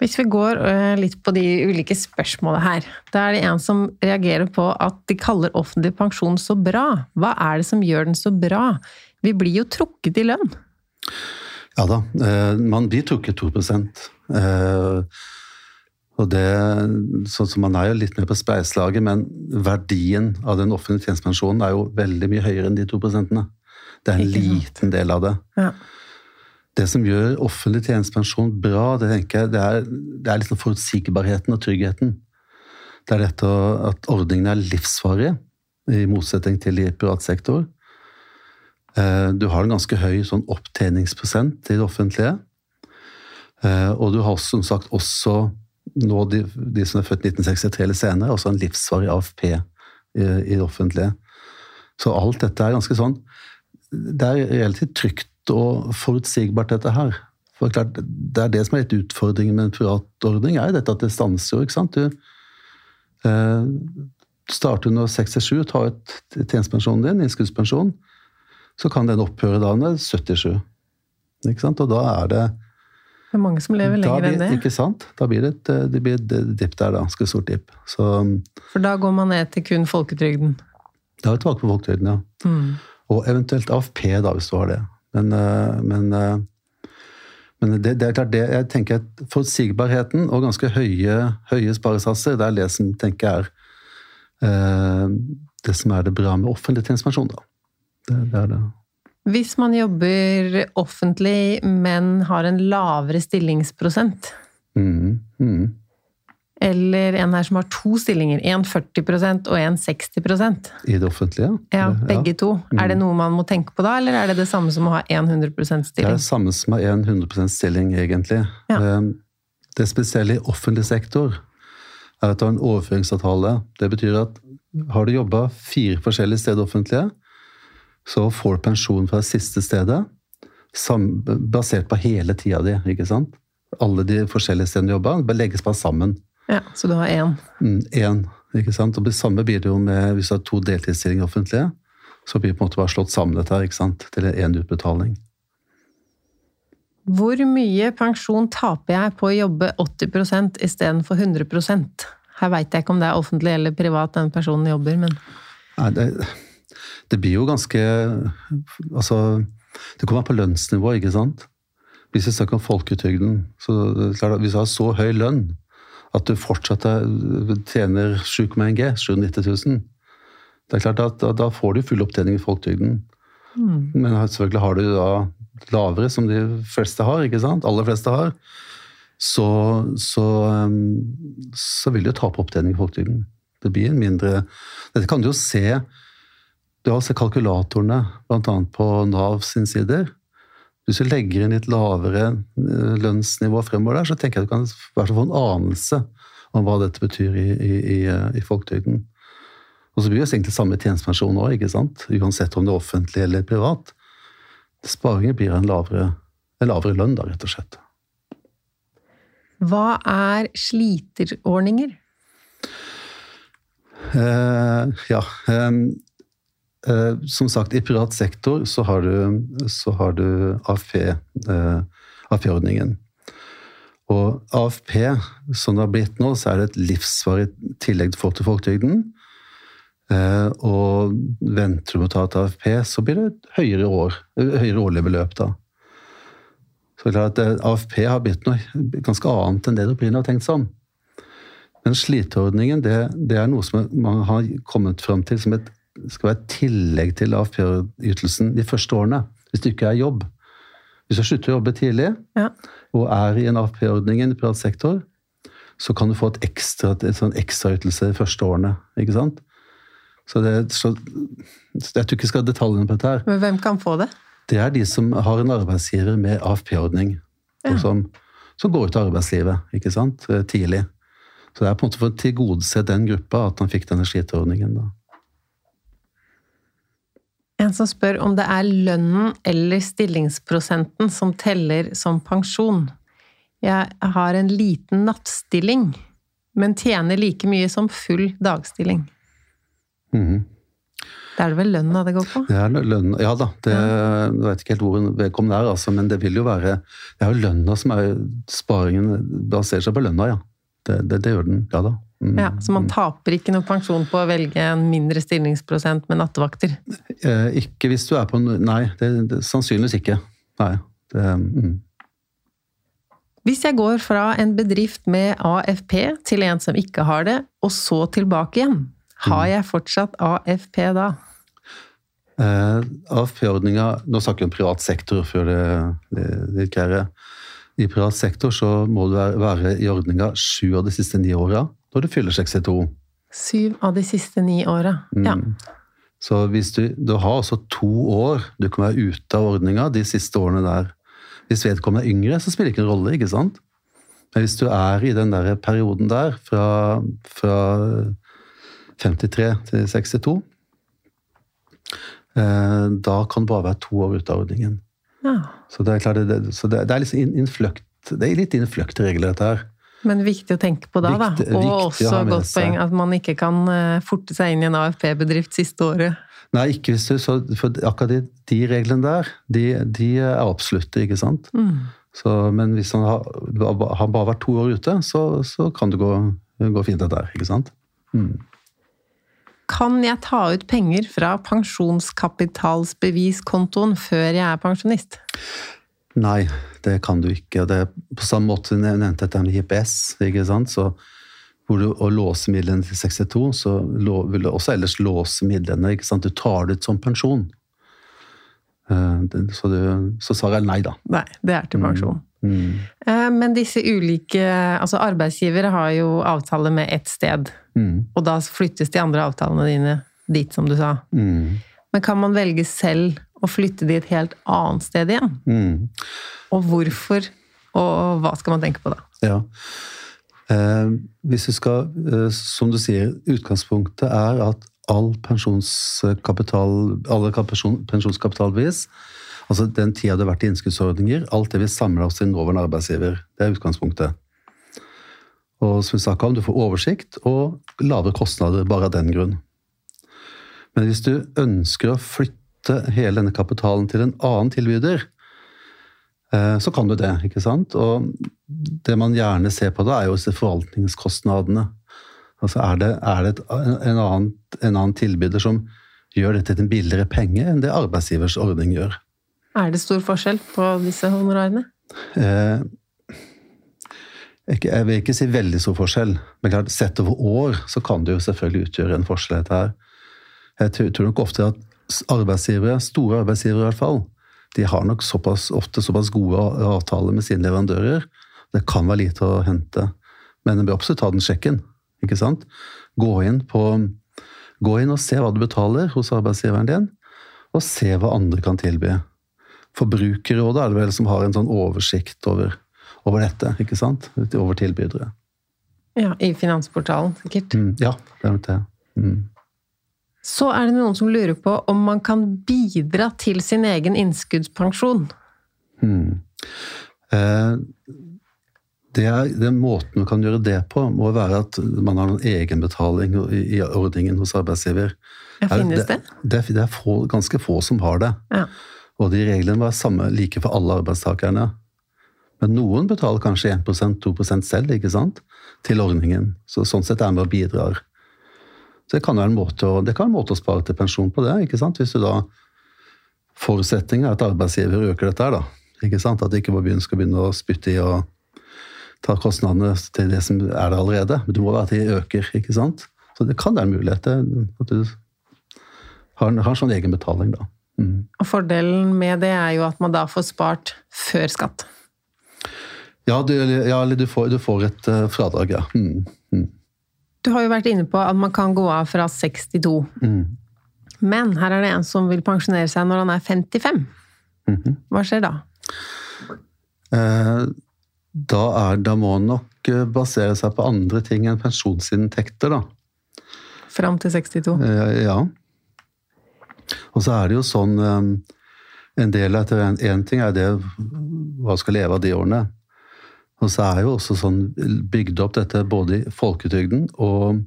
S1: Hvis vi går eh, litt på de ulike spørsmålene her. Da er det en som reagerer på at de kaller offentlig pensjon så bra. Hva er det som gjør den så bra? Vi blir jo trukket i lønn.
S2: Ja da, eh, man blir trukket 2 eh, Og det, sånn som Man er jo litt med på spleiselaget, men verdien av den offentlige tjenestepensjonen er jo veldig mye høyere enn de to prosentene. Det er en liten del av det.
S1: Ja.
S2: Det som gjør offentlig tjenestepensjon bra, det tenker jeg, det er, det er liksom forutsigbarheten og tryggheten. Det er dette at ordningene er livsvarige, i motsetning til i privat sektor. Eh, Du har en ganske høy sånn opptjeningsprosent i det offentlige. Eh, Og du har som sagt også nå de, de som er født 1963 eller senere, også en livsvarig AFP i, i det offentlige. Så alt dette er ganske sånn Det er relativt trygt og forutsigbart, dette her. For klart, Det er det som er litt utfordringen med en privatordning, er dette at det stanser jo. ikke sant? Du eh, starter når 67, tar ut tjenestepensjonen din, innskuddspensjon, så kan den opphøre da når 77. Ikke sant? Og da er det
S1: Det er mange som lever lenger
S2: blir,
S1: enn det.
S2: Ikke sant? Da blir det et, eh, det blir et dipp der, da. Ganske stort dipp. Så
S1: For da går man ned til kun folketrygden.
S2: da er vi tilbake på folketrygden, ja.
S1: Mm.
S2: Og eventuelt AFP, da, hvis du har det. Men, eh, men, eh, men det, det er klart det, jeg tenker at forutsigbarheten og ganske høye, høye sparesatser, det er det som tenker jeg er eh, det som er det bra med offentlig tjenestepensjon, da. Det, det er det.
S1: Hvis man jobber offentlig, men har en lavere stillingsprosent,
S2: mm, mm.
S1: eller en her som har to stillinger, en 40% og en 60%
S2: I det offentlige?
S1: ja, begge to. Er det noe man må tenke på da, eller er det det samme som å ha en 100
S2: Det er det samme som å en 100% stilling, egentlig.
S1: Ja.
S2: Eh, Det spesielle i offentlig sektor er at du har en overføringsavtale. Det betyr at har du jobba fire forskjellige steder offentlige, så får du pensjon fra det siste stedet, basert på hele tida di. ikke sant? Alle de forskjellige stedene du jobba, bare legges bare sammen.
S1: Ja, så du har én.
S2: Én. ikke sant? Og det samme blir det jo med hvis du har to deltidsstillinger offentlige. Så blir det på en måte bare slått sammen dette ikke sant? til én utbetaling.
S1: Hvor mye pensjon taper jeg på å jobbe 80% istedenfor 100% Her veit jeg ikke om det er offentlig eller privat den personen jobber, men
S2: Nei, det, det blir jo ganske Altså, det kommer an på lønnsnivå, ikke sant? Hvis vi snakker om folketrygden, så det klart at hvis du har så høy lønn at du fortsatt er, tjener 7,1 G, 790 000, det er klart at da, da får du full opptjening i folketrygden. Men selvfølgelig har du da lavere, som de fleste har, ikke sant? Aller fleste har. Så, så, um, så vil du tape opptjening i folketrygden. Det blir en mindre Dette kan du jo se Du har sett kalkulatorene, bl.a. på Nav sin sider. Hvis du legger inn litt lavere eh, lønnsnivå fremover der, så tenker jeg du kan få en anelse om hva dette betyr i, i, i, eh, folketrygden. Og så blir det egentlig samme tjenestepensjon òg, ikke sant? Uansett om det er offentlig eller privat. Sparingen blir en lavere, en lavere lønn, da, rett og slett.
S1: hva er sliterordninger?
S2: Eh, ja. eh, som sagt, i privat sektor så har du, du AFP, eh, AFP-ordningen. Og AFP, som det har blitt nå, så er det et livsvarig tillegg for til folketrygden. Eh, og venter du med å ta et AFP, så blir det et høyere, år, høyere årlig beløp da. Så det er klart at AFP har blitt noe ganske annet enn det du opprinnelig har tenkt seg om. Men sliteordningen det, det, er noe som man har kommet fram til som et, skal være et tillegg til AFP-ytelsen de første årene. Hvis du ikke er i jobb. Hvis du slutter å jobbe tidlig ja. og er i en AFP-ordning i privat sektor, så kan du få et ekstra, et sånn ekstraytelse de første årene. ikke sant? Så, det, så, så jeg tror ikke vi skal ha detaljene på dette. her.
S1: Men hvem kan få det?
S2: Det er de som har en arbeidsgiver med AFP-ordning. Ja. Som, som, går ut av arbeidslivet ikke sant? tidlig. Så det er på en måte for å tilgodese den gruppa at han fikk denne sliteordningen. da.
S1: En som spør om det er lønnen eller stillingsprosenten som teller som pensjon. Jeg har en liten nattstilling, men tjener like mye som full dagstilling. Mm. Det er det vel lønna det går på?
S2: Det er lønn, ja da. Det, jeg vet ikke helt hvor vedkommende er, altså, men det vil jo være Det er jo lønna som er Sparingen baserer seg på lønna, ja. Det, det, det gjør den. Ja da.
S1: Mm. Ja, Så man taper ikke noe pensjon på å velge en mindre stillingsprosent med nattevakter?
S2: Eh, ikke hvis du er på Nei, det, det, sannsynligvis ikke. Nei. Det, mm.
S1: Hvis jeg går fra en bedrift med AFP til en som ikke har det, og så tilbake igjen, har mm. jeg fortsatt AFP da?
S2: Eh, AFP-ordninga Nå snakker vi om privat sektor før det, er I privat sektor så må du være i ordninga sju av de siste ni åra når du fyller 62.
S1: Syv av de siste ni åra, mm. ja.
S2: Så hvis du, du har altså to år du kan være ute av ordninga de siste årene der. Hvis vedkommende er yngre, så spiller det ikke en rolle, ikke sant? Men hvis du er i den der perioden der, fra, fra 53 til 62, eh, da kan det bare være to år ute av ordningen. Ja. Så det er klart, det, det, det er litt innfløkt, det er litt innfløkte regler, dette her.
S1: Men viktig å tenke på da,
S2: viktig,
S1: da. Og også godt poeng at man ikke kan eh, forte seg inn i en AFP-bedrift siste året.
S2: Nei, ikke hvis du, så, for akkurat de, de reglene der, de, de, er absolutte, ikke sant. Mm. Så, men hvis han har, har, bare vært to år ute, så, så kan det gå, gå fint, dette her. Ikke sant. Mm.
S1: Kan jeg ta ut penger fra pensjonskapitalsbeviskontoen før jeg er pensjonist?
S2: Nei, det kan du ikke. Det på samme måte jeg nevnte dette med IPS. ikke sant? Så hvor du å låse midlene til 62, så vil du også ellers låse midlene. ikke sant? Du tar det ut som pensjon. Eh, så, du, så svaret er nei, da.
S1: Nei, det er til pensjon. Mm. Mm. Men disse ulike Altså, arbeidsgivere har jo avtale med ett sted. Mm. Og da flyttes de andre avtalene dine dit, som du sa. Mm. Men kan man velge selv å flytte de et helt annet sted igjen? Mm. Og hvorfor, og hva skal man tenke på da?
S2: Ja. Eh, hvis du skal, eh, som du sier, utgangspunktet er at all pensjonskapital, alle pensjon, pensjonskapitalbevis, altså den tida det har vært i innskuddsordninger, alt det vi samler oss i nåværende arbeidsgiver. Det er utgangspunktet. Og som vi snakka om, du får oversikt og lavere kostnader bare av den grunn. Men hvis du ønsker å flytte hele denne kapitalen til en annen tilbyder, eh, så kan du det. ikke sant? Og det man gjerne ser på da, er jo forvaltningskostnadene. Altså Er det, er det et, en, annen, en, annen, tilbyder som gjør dette til en billigere penge enn det arbeidsgivers ordning gjør?
S1: Er det stor forskjell på disse honorarene? Eh,
S2: jeg vil ikke si veldig stor forskjell, men klart, sett over år så kan det jo selvfølgelig utgjøre en forskjell. her. Jeg tror nok ofte at arbeidsgivere, store arbeidsgivere i hvert fall, de har nok såpass, ofte såpass gode avtaler med sine leverandører. Det kan være lite å hente, men en bør absolutt ta den sjekken. ikke sant? Gå inn, på, gå inn og se hva du betaler hos arbeidsgiveren din, og se hva andre kan tilby. Forbrukerrådet er det vel som har en sånn oversikt over, over dette, ikke sant? Over tilbydere.
S1: Ja, I Finansportalen, sikkert.
S2: Mm, ja, det er nok det. Mm.
S1: Så er det noen som lurer på om man kan bidra til sin egen innskuddspensjon. Hmm.
S2: Eh, det er, den måten man kan gjøre det på, må være at man har noen egenbetaling i ordningen hos arbeidsgiver.
S1: Ja, finnes det?
S2: Det, det er få, ganske få som har det. Ja. Og de reglene var samme, like for alle arbeidstakerne. Men noen betaler kanskje 1% 2% selv ikke sant? til ordningen. Så sånn sett er man og bidrar. Så det kan være en måte å, det kan være en måte å spare til pensjon på det. ikke sant? Hvis du da Forutsetningen er at arbeidsgiver øker dette her, da. Ikke sant? At ikke bare skal begynne å spytte i og ta kostnadene til det som er der allerede. Men det må være at de øker, ikke sant. Så det kan være en mulighet at du har, har en sånn egen betaling, da. Mm.
S1: Og fordelen med det er jo at man da får spart før skatt.
S2: Ja, du, ja, du, får, du får, et uh, fradrag, ja. Mm.
S1: Du har jo vært inne på at man kan gå av fra 62. Mm. Men her er det en som vil pensjonere seg når han er 55. -hmm. Hva skjer da?
S2: Eh, da, er, da, må han nok eh, basere seg på andre ting enn pensjonsinntekter, da.
S1: Fram til 62?
S2: Eh, ja. Og så er det jo sånn En del etter én ting er det hva skal leve av de årene. Og så er jo også sånn bygd opp dette både i folketrygden og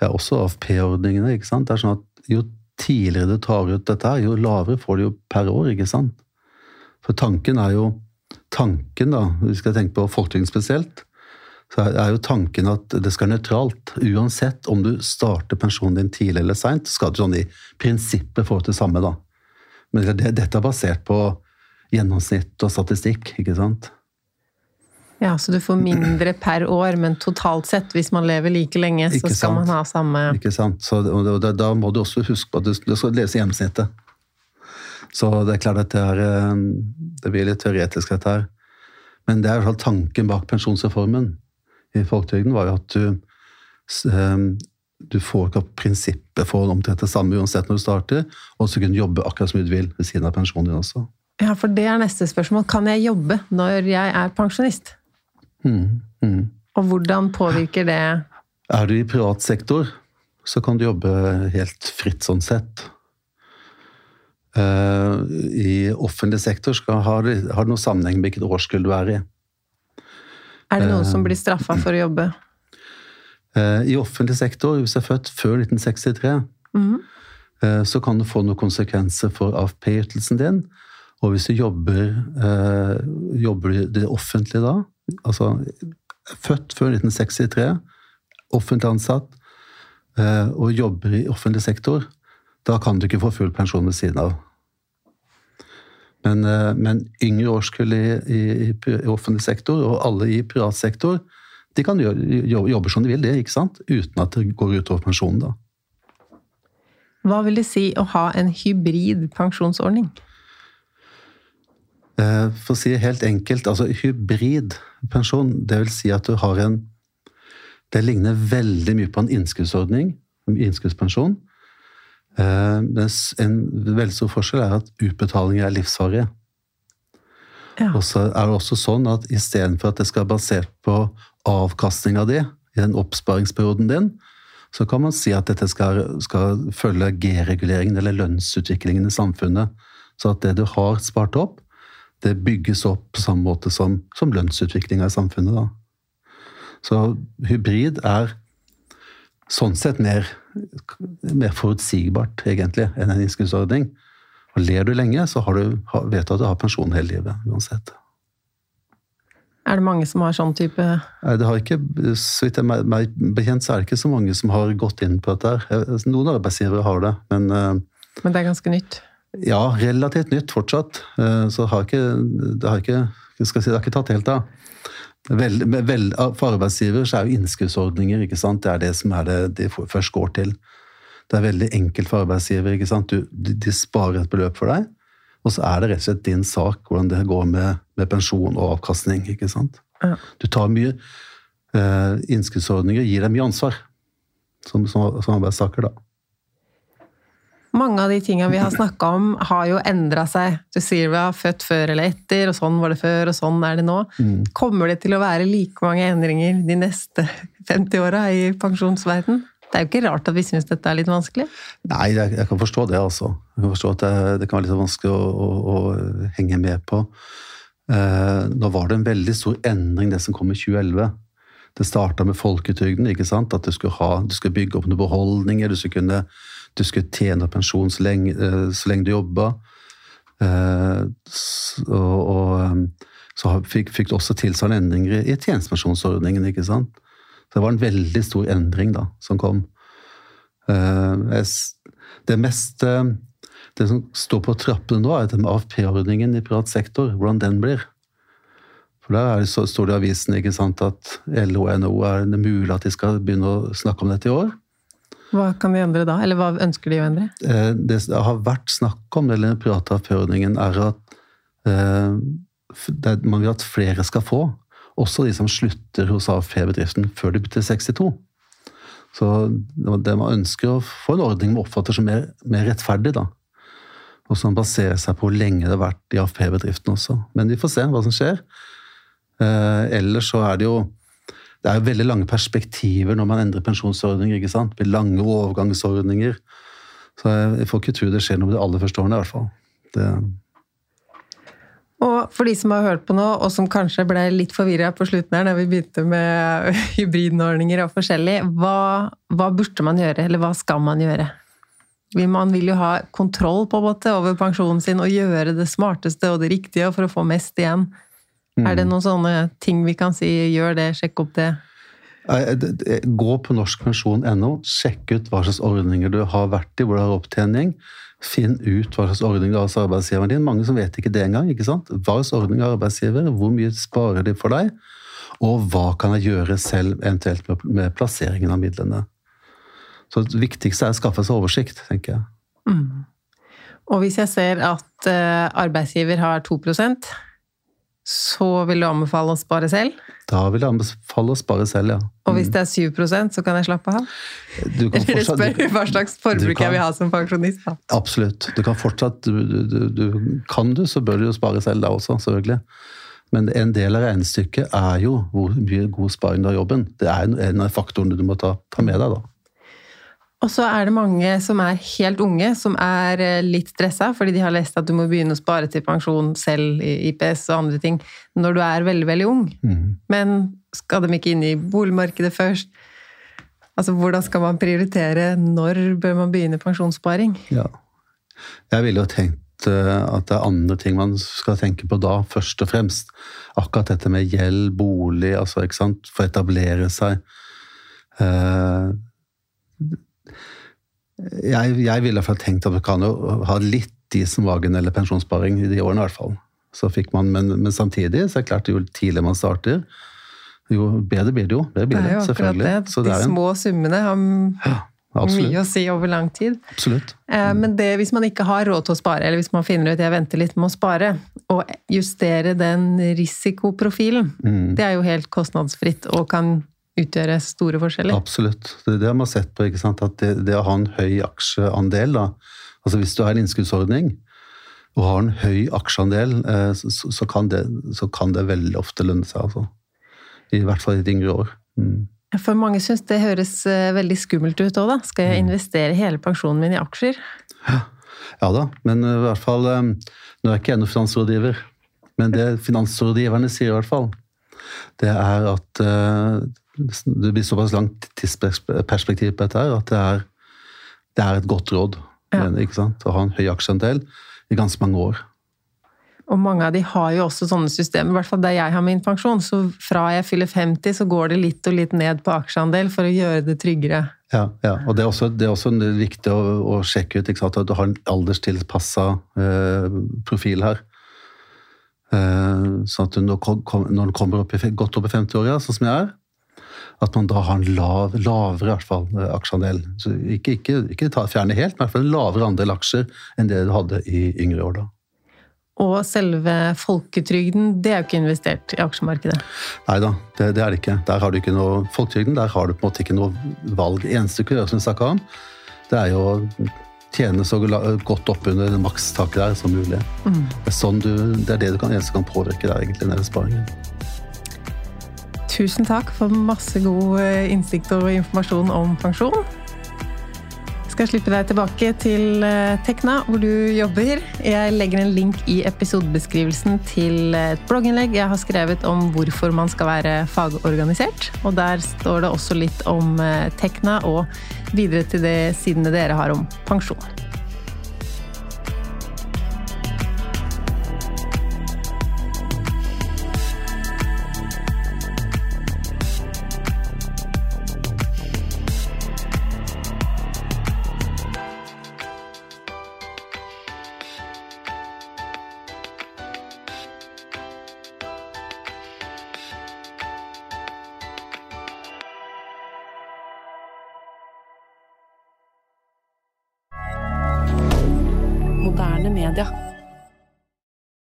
S2: ja, også AFP-ordningene. ikke sant? Det er sånn at Jo tidligere du tar ut dette, her, jo lavere får du jo per år. ikke sant? For tanken er jo tanken da, hvis vi skal tenke på folketrygden spesielt, så er jo tanken at det skal være nøytralt. Uansett om du starter pensjonen din tidlig eller seint, skal du sånn i prinsippet få det samme. da. Men det, dette er basert på gjennomsnitt og statistikk, ikke sant?
S1: Ja, Så du får mindre per år, men totalt sett, hvis man lever like lenge, så skal man ha samme
S2: Ikke sant. Så, da, da, må du også huske på at du, du skal lese gjennomsnittet. Så det er klart at det, er, eh, det blir litt teoretisk, dette her. Men det er i hvert fall tanken bak pensjonsreformen i folketrygden, var jo at du eh, du får ikke prinsippet for omtrent det samme uansett når du starter, og så kunne du jobbe akkurat som du vil ved siden av pensjonen din også.
S1: Ja, for det er neste spørsmål. Kan jeg jobbe når jeg er pensjonist? Mm, mm. Og hvordan påvirker det
S2: Er du i privat sektor, så kan du jobbe helt fritt sånn sett. Uh, I offentlig sektor skal, har, det, har det noe sammenheng med hvilket årskull du er i.
S1: Er det noen uh, som blir straffa for å jobbe?
S2: Uh, I offentlig sektor, hvis du er født før 1963, mm. så kan du få noen konsekvenser for AFP-ytelsen din. Og hvis du jobber, jobber det offentlige da, altså født før 1963, offentlig ansatt, og jobber i offentlig sektor, da kan du ikke få full pensjon ved siden av. Men, eh, men yngre årskull i, i, i, offentlig sektor, og alle i privat sektor, de kan gjøre, jobbe som de vil, det, ikke sant? uten at det går utover pensjonen. da.
S1: Hva vil det si å ha en hybrid pensjonsordning?
S2: Eh, for å si det helt enkelt, altså hybrid pensjon, det vil si at du har en Det ligner veldig mye på en innskuddsordning, en innskuddspensjon, Eh, en veldig stor forskjell er at utbetalinger er livsvarige. Ja. Og så er det også sånn at istedenfor at det skal være basert på avkastninga di i den oppsparingsperioden din, så kan man si at dette skal, skal følge G-reguleringen eller lønnsutviklingen i samfunnet. Så at det du har spart opp, det bygges opp på samme måte som, som lønnsutviklinga i samfunnet. Da. Så hybrid er sånn sett mer, mer forutsigbart, egentlig, enn en innskuddsordning. Og ler du lenge, så du, vet du at du har pensjon hele livet, uansett.
S1: Er det mange som har sånn type
S2: Nei, det har ikke, Så vidt jeg meg bekjent, så er det ikke så mange som har gått inn på dette. Altså, noen arbeidsgivere har det, men
S1: eh, Men det er ganske nytt?
S2: Ja, relativt nytt fortsatt. Eh, så har ikke, det har ikke, skal si, det har ikke tatt helt av. Vel, vel, for arbeidsgiver så er jo innskuddsordninger ikke sant? det er det som er det de først går til. Det er veldig enkelt for arbeidsgiver. ikke sant? Du, de, de, sparer et beløp for deg, og så er det rett og slett din sak hvordan det går med, med pensjon og avkastning. ikke sant? Ja. Du tar mye eh, Innskuddsordninger gir deg mye ansvar som, som, som arbeidstaker, da.
S1: Mange av de tingene vi har snakka om, har jo endra seg. Du sier vi har født før eller etter, og sånn var det før, og sånn er det nå. Mm. Kommer det til å være like mange endringer de neste 50 åra i pensjonsverden? Det er jo ikke rart at vi syns dette er litt vanskelig?
S2: Nei, jeg, jeg, kan forstå det, altså. Jeg kan forstå at det, det kan være litt vanskelig å, å, å henge med på. Eh, nå var det en veldig stor endring, det som kom i 2011. Det starta med folketrygden, ikke sant? at du skulle, ha, du skulle bygge opp noen beholdninger. du skulle kunne du skulle tjene pensjon så lenge, eh, så lenge du jobba. Eh, og, og, eh, så fikk, fikk, du også tilsvarende endringer i tjenestepensjonsordningen. ikke sant? Så det var en veldig stor endring da, som kom. Det meste Det som står på trappene nå, er den AFP-ordningen i privat sektor. Hvordan den blir. For Der står det i avisen ikke sant, at LO og NHO er det mulig at de skal begynne å snakke om dette i år.
S1: Hva kan de endre da? Eller hva ønsker de å endre?
S2: Det det har vært snakk om, eller den private AFP-ordningen, er at man vil at flere skal få. Også de som slutter hos AFP-bedriften før de bytter 62. Så det man ønsker å få en ordning man oppfatter som mer, mer rettferdig, da. Og som baserer seg på hvor lenge det har vært i AFP-bedriften også. Men vi får se hva som skjer. Eh, ellers så er det jo det er jo veldig lange perspektiver når man endrer pensjonsordninger. ikke sant? Med lange overgangsordninger. Så jeg får ikke tro det skjer noe med de aller første årene, i hvert fall. Det...
S1: Og for de som har hørt på nå, og som kanskje ble litt forvirra på slutten her, da vi begynte med hybridordninger og forskjellig, hva, hva, burde man gjøre, eller hva skal man gjøre? Man vil jo ha kontroll på en måte over pensjonen sin og gjøre det smarteste og det riktige for å få mest igjen. Mm. Er det noen sånne ting vi kan si gjør det, sjekk opp det?
S2: Gå på norskpensjon.no, sjekk ut hva slags ordninger du har vært i, hvor du har opptjening. Finn ut hva slags ordninger du har hos arbeidsgiveren din. Mange som vet ikke det engang. ikke sant? Hva slags ordning har arbeidsgiver, hvor mye sparer de for deg? Og hva kan jeg gjøre selv, eventuelt med plasseringen av midlene? Så Det viktigste er å skaffe seg oversikt, tenker jeg. Mm.
S1: Og hvis jeg ser at uh, arbeidsgiver har 2 så vil du anbefale å spare selv?
S2: Da vil jeg anbefale å spare selv, ja. Mm.
S1: Og hvis mm. det er 7% så kan jeg slappe av? Du kan Eller spør hva slags forbruk kan, jeg vil ha som pensjonist. Da.
S2: Absolutt. Du kan fortsatt du, du, du, Kan du, så bør du jo spare selv da også, selvfølgelig. Men en del av regnestykket er jo hvor mye god sparing du har i jobben. Det er en av faktorene du må ta, ta med deg, da.
S1: Og så er det mange som er helt unge, som er eh, litt stressa fordi de har lest at du må begynne å spare til pensjon selv, IPS og andre ting, når du er veldig, veldig ung. Mm. Men skal de ikke inn i boligmarkedet først? Altså, Hvordan skal man prioritere? Når bør man begynne pensjonssparing?
S2: Ja. Jeg ville jo tenkt eh, at det er andre ting man skal tenke på da, først og fremst. Akkurat dette med gjeld, bolig, altså, ikke sant, få etablere seg. Uh, jeg, jeg ville iallfall tenkt at vi kan jo ha litt is som vagen eller pensjonssparing i de årene, i hvert fall. Så fikk man, men, men samtidig så er det klart jo tidligere man starter, jo bedre blir det jo. Det blir det, selvfølgelig.
S1: Det. De en... små summene har ja, mye å si over lang tid.
S2: Absolutt.
S1: Eh, men det, hvis man ikke har råd til å spare, eller hvis man finner ut jeg venter litt med å spare, og justere den risikoprofilen, mm. det er jo helt kostnadsfritt og kan utgjøre store forskjeller?
S2: Absolutt. Det er det man har sett på. ikke sant? At det, det å ha en høy aksjeandel da, altså Hvis du har en innskuddsordning og har en høy aksjeandel, eh, så, så, kan det, så, kan det, veldig ofte lønne seg. altså. I hvert fall i et yngre år. Mm.
S1: For mange syns det høres eh, veldig skummelt ut òg, da. Skal jeg mm. investere hele pensjonen min i aksjer?
S2: Ja. ja da, men i hvert fall eh, Nå er jeg ikke ennå finansrådgiver, men det finansrådgiverne sier i hvert fall, det er at det blir såpass langt tidsperspektiv på dette her, at det er, det er et godt råd. Ja. Sant? Å ha en høy aksjeandel i ganske mange år.
S1: Og mange av de har jo også sånne systemer, i hvert fall der jeg har min pensjon. Så fra jeg fyller 50, så går det litt og litt ned på aksjeandel for å gjøre det tryggere.
S2: Ja, ja. og det er også, det er også viktig å, å, sjekke ut at du har en alderstilpassa eh, profil her. Eh, sånn at du, når du kommer opp i, godt opp i 50-åra, sånn som jeg er, at man da har en lav, lavere i hvert fall, eh, aksjeandel. Så ikke, ikke, ikke ta, fjerne helt, men i hvert fall en lavere andel aksjer enn det du hadde i yngre år. da.
S1: Og selve folketrygden, det er jo ikke investert i aksjemarkedet?
S2: Nei da, det, det, er det ikke. Der har du ikke noe folketrygden, der har du på en måte ikke noe valg. Det eneste du kan gjøre, som vi snakka om, det er jo å tjene så godt oppunder makstaket der som mulig. Mm. Det, er sånn du, det er det du kan, eneste kan påvirke der, egentlig, den sparingen.
S1: Tusen takk for masse god eh, innsikt og informasjon om pensjon. Jeg skal slippe deg tilbake til eh, Tekna, hvor du jobber. Jeg legger en link i episodebeskrivelsen til et blogginnlegg jeg har skrevet om hvorfor man skal være fagorganisert. Og der står det også litt om eh, Tekna og videre til det sidene dere har om pensjon.